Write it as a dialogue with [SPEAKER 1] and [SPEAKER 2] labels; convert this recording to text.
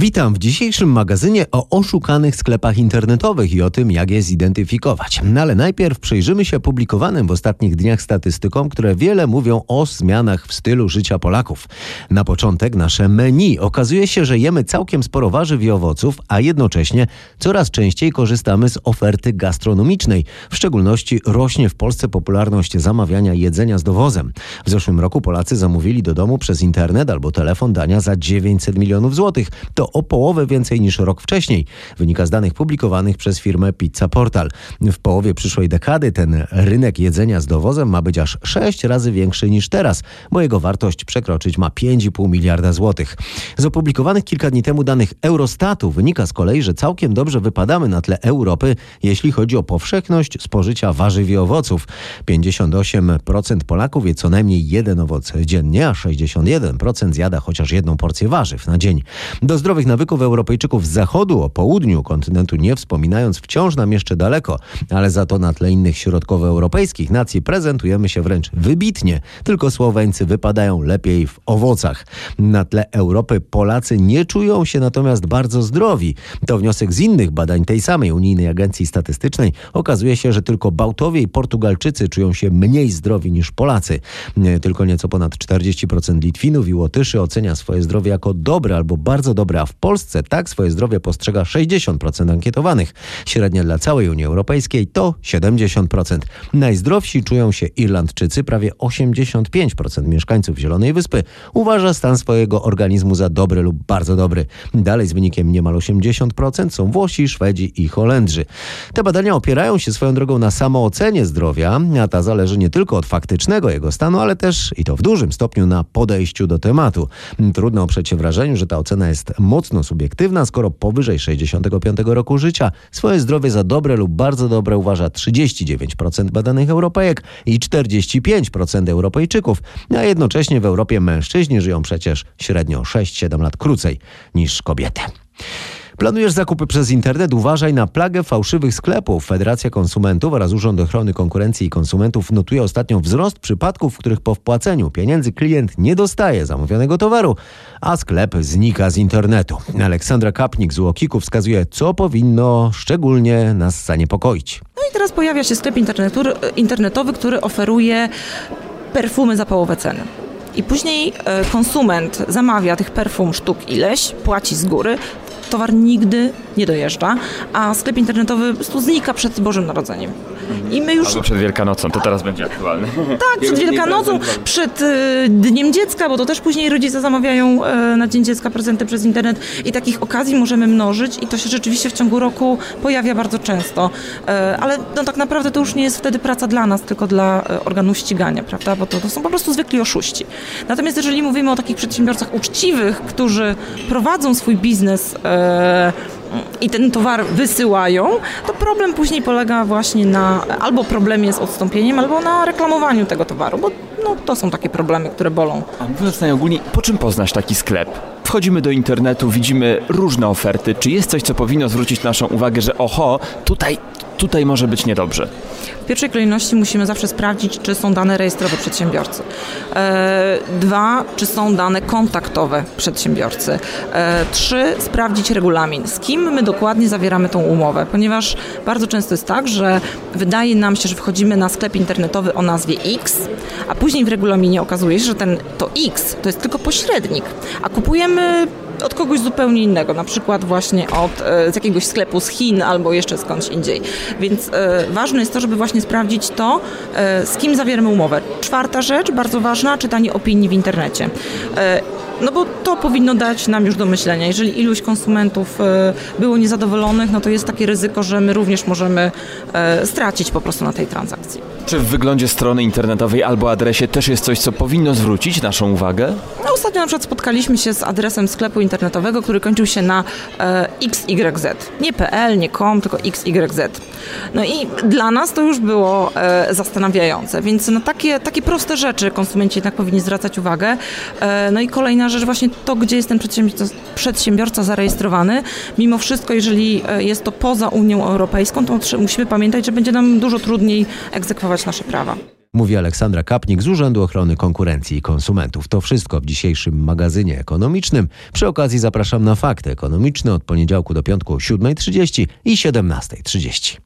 [SPEAKER 1] Witam w dzisiejszym magazynie o oszukanych sklepach internetowych i o tym, jak je zidentyfikować. No ale najpierw przyjrzymy się publikowanym w ostatnich dniach statystykom, które wiele mówią o zmianach w stylu życia Polaków. Na początek nasze menu. Okazuje się, że jemy całkiem sporo warzyw i owoców, a jednocześnie coraz częściej korzystamy z oferty gastronomicznej. W szczególności rośnie w Polsce popularność zamawiania jedzenia z dowozem. W zeszłym roku Polacy zamówili do domu przez internet albo telefon dania za 900 milionów złotych to o połowę więcej niż rok wcześniej. Wynika z danych publikowanych przez firmę Pizza Portal. W połowie przyszłej dekady ten rynek jedzenia z dowozem ma być aż 6 razy większy niż teraz, bo jego wartość przekroczyć ma 5,5 miliarda złotych. Z opublikowanych kilka dni temu danych Eurostatu wynika z kolei, że całkiem dobrze wypadamy na tle Europy, jeśli chodzi o powszechność spożycia warzyw i owoców. 58% Polaków je co najmniej jeden owoc dziennie, a 61% zjada chociaż jedną porcję warzyw na dzień. Do zdrowych nawyków Europejczyków z zachodu, o południu kontynentu nie wspominając, wciąż nam jeszcze daleko, ale za to na tle innych środkowoeuropejskich nacji prezentujemy się wręcz wybitnie. Tylko Słoweńcy wypadają lepiej w owocach. Na tle Europy Polacy nie czują się natomiast bardzo zdrowi. To wniosek z innych badań tej samej Unijnej Agencji Statystycznej. Okazuje się, że tylko Bałtowie i Portugalczycy czują się mniej zdrowi niż Polacy. Tylko nieco ponad 40% Litwinów i Łotyszy ocenia swoje zdrowie jako dobre albo bardzo dobre a w Polsce tak swoje zdrowie postrzega 60% ankietowanych. Średnia dla całej Unii Europejskiej to 70%. Najzdrowsi czują się Irlandczycy, prawie 85% mieszkańców Zielonej Wyspy uważa stan swojego organizmu za dobry lub bardzo dobry. Dalej z wynikiem niemal 80% są Włosi, Szwedzi i Holendrzy. Te badania opierają się swoją drogą na samoocenie zdrowia, a ta zależy nie tylko od faktycznego jego stanu, ale też i to w dużym stopniu na podejściu do tematu. Trudno oprzeć się wrażeniu, że ta ocena jest mocno subiektywna, skoro powyżej 65 roku życia swoje zdrowie za dobre lub bardzo dobre uważa 39% badanych Europejek i 45% Europejczyków, a jednocześnie w Europie mężczyźni żyją przecież średnio 6-7 lat krócej niż kobiety. Planujesz zakupy przez internet? Uważaj na plagę fałszywych sklepów. Federacja Konsumentów oraz Urząd Ochrony Konkurencji i Konsumentów notuje ostatnio wzrost przypadków, w których po wpłaceniu pieniędzy klient nie dostaje zamówionego towaru, a sklep znika z internetu. Aleksandra Kapnik z Łokiku wskazuje, co powinno szczególnie nas zaniepokoić.
[SPEAKER 2] No i teraz pojawia się sklep internetowy, który oferuje perfumy za połowę ceny. I później e, konsument zamawia tych perfum sztuk ileś, płaci z góry, towar nigdy nie dojeżdża, a sklep internetowy po prostu znika przed Bożym Narodzeniem.
[SPEAKER 3] I my już... Albo przed Wielkanocą, to teraz będzie aktualne.
[SPEAKER 2] Tak, przed Wielkanocą, przed y, Dniem Dziecka, bo to też później rodzice zamawiają y, na Dzień Dziecka prezenty przez internet i takich okazji możemy mnożyć i to się rzeczywiście w ciągu roku pojawia bardzo często. Y, ale no, tak naprawdę to już nie jest wtedy praca dla nas, tylko dla organów ścigania, prawda, bo to, to są po prostu zwykli oszuści. Natomiast jeżeli mówimy o takich przedsiębiorcach uczciwych, którzy prowadzą swój biznes i ten towar wysyłają, to problem później polega właśnie na albo problemie z odstąpieniem, albo na reklamowaniu tego towaru, bo no, to są takie problemy, które bolą.
[SPEAKER 3] A mówiąc najogólniej, po czym poznać taki sklep? Wchodzimy do internetu, widzimy różne oferty. Czy jest coś, co powinno zwrócić naszą uwagę, że oho, tutaj tutaj może być niedobrze?
[SPEAKER 2] W pierwszej kolejności musimy zawsze sprawdzić, czy są dane rejestrowe przedsiębiorcy. E, dwa, czy są dane kontaktowe przedsiębiorcy. E, trzy, sprawdzić regulamin. Z kim my dokładnie zawieramy tą umowę, ponieważ bardzo często jest tak, że wydaje nam się, że wchodzimy na sklep internetowy o nazwie X, a później w regulaminie okazuje się, że ten to X to jest tylko pośrednik, a kupujemy od kogoś zupełnie innego, na przykład właśnie od, e, z jakiegoś sklepu z Chin albo jeszcze skądś indziej. Więc e, ważne jest to, żeby właśnie sprawdzić to, e, z kim zawieramy umowę. Czwarta rzecz, bardzo ważna, czytanie opinii w internecie. No bo to powinno dać nam już do myślenia. Jeżeli iluś konsumentów było niezadowolonych, no to jest takie ryzyko, że my również możemy stracić po prostu na tej transakcji.
[SPEAKER 3] Czy w wyglądzie strony internetowej albo adresie też jest coś, co powinno zwrócić naszą uwagę?
[SPEAKER 2] No, ostatnio na przykład spotkaliśmy się z adresem sklepu internetowego, który kończył się na e, XYZ. Nie PL, nie com, tylko XYZ. No i dla nas to już było e, zastanawiające, więc na takie, takie proste rzeczy konsumenci jednak powinni zwracać uwagę. E, no i kolejna rzecz, właśnie to, gdzie jest ten przedsiębiorca, przedsiębiorca zarejestrowany. Mimo wszystko, jeżeli e, jest to poza Unią Europejską, to musimy pamiętać, że będzie nam dużo trudniej egzekwować nasze prawa.
[SPEAKER 1] Mówi Aleksandra Kapnik z Urzędu Ochrony Konkurencji i Konsumentów. To wszystko w dzisiejszym magazynie ekonomicznym. Przy okazji zapraszam na fakty ekonomiczne od poniedziałku do piątku o 7.30 i 17.30.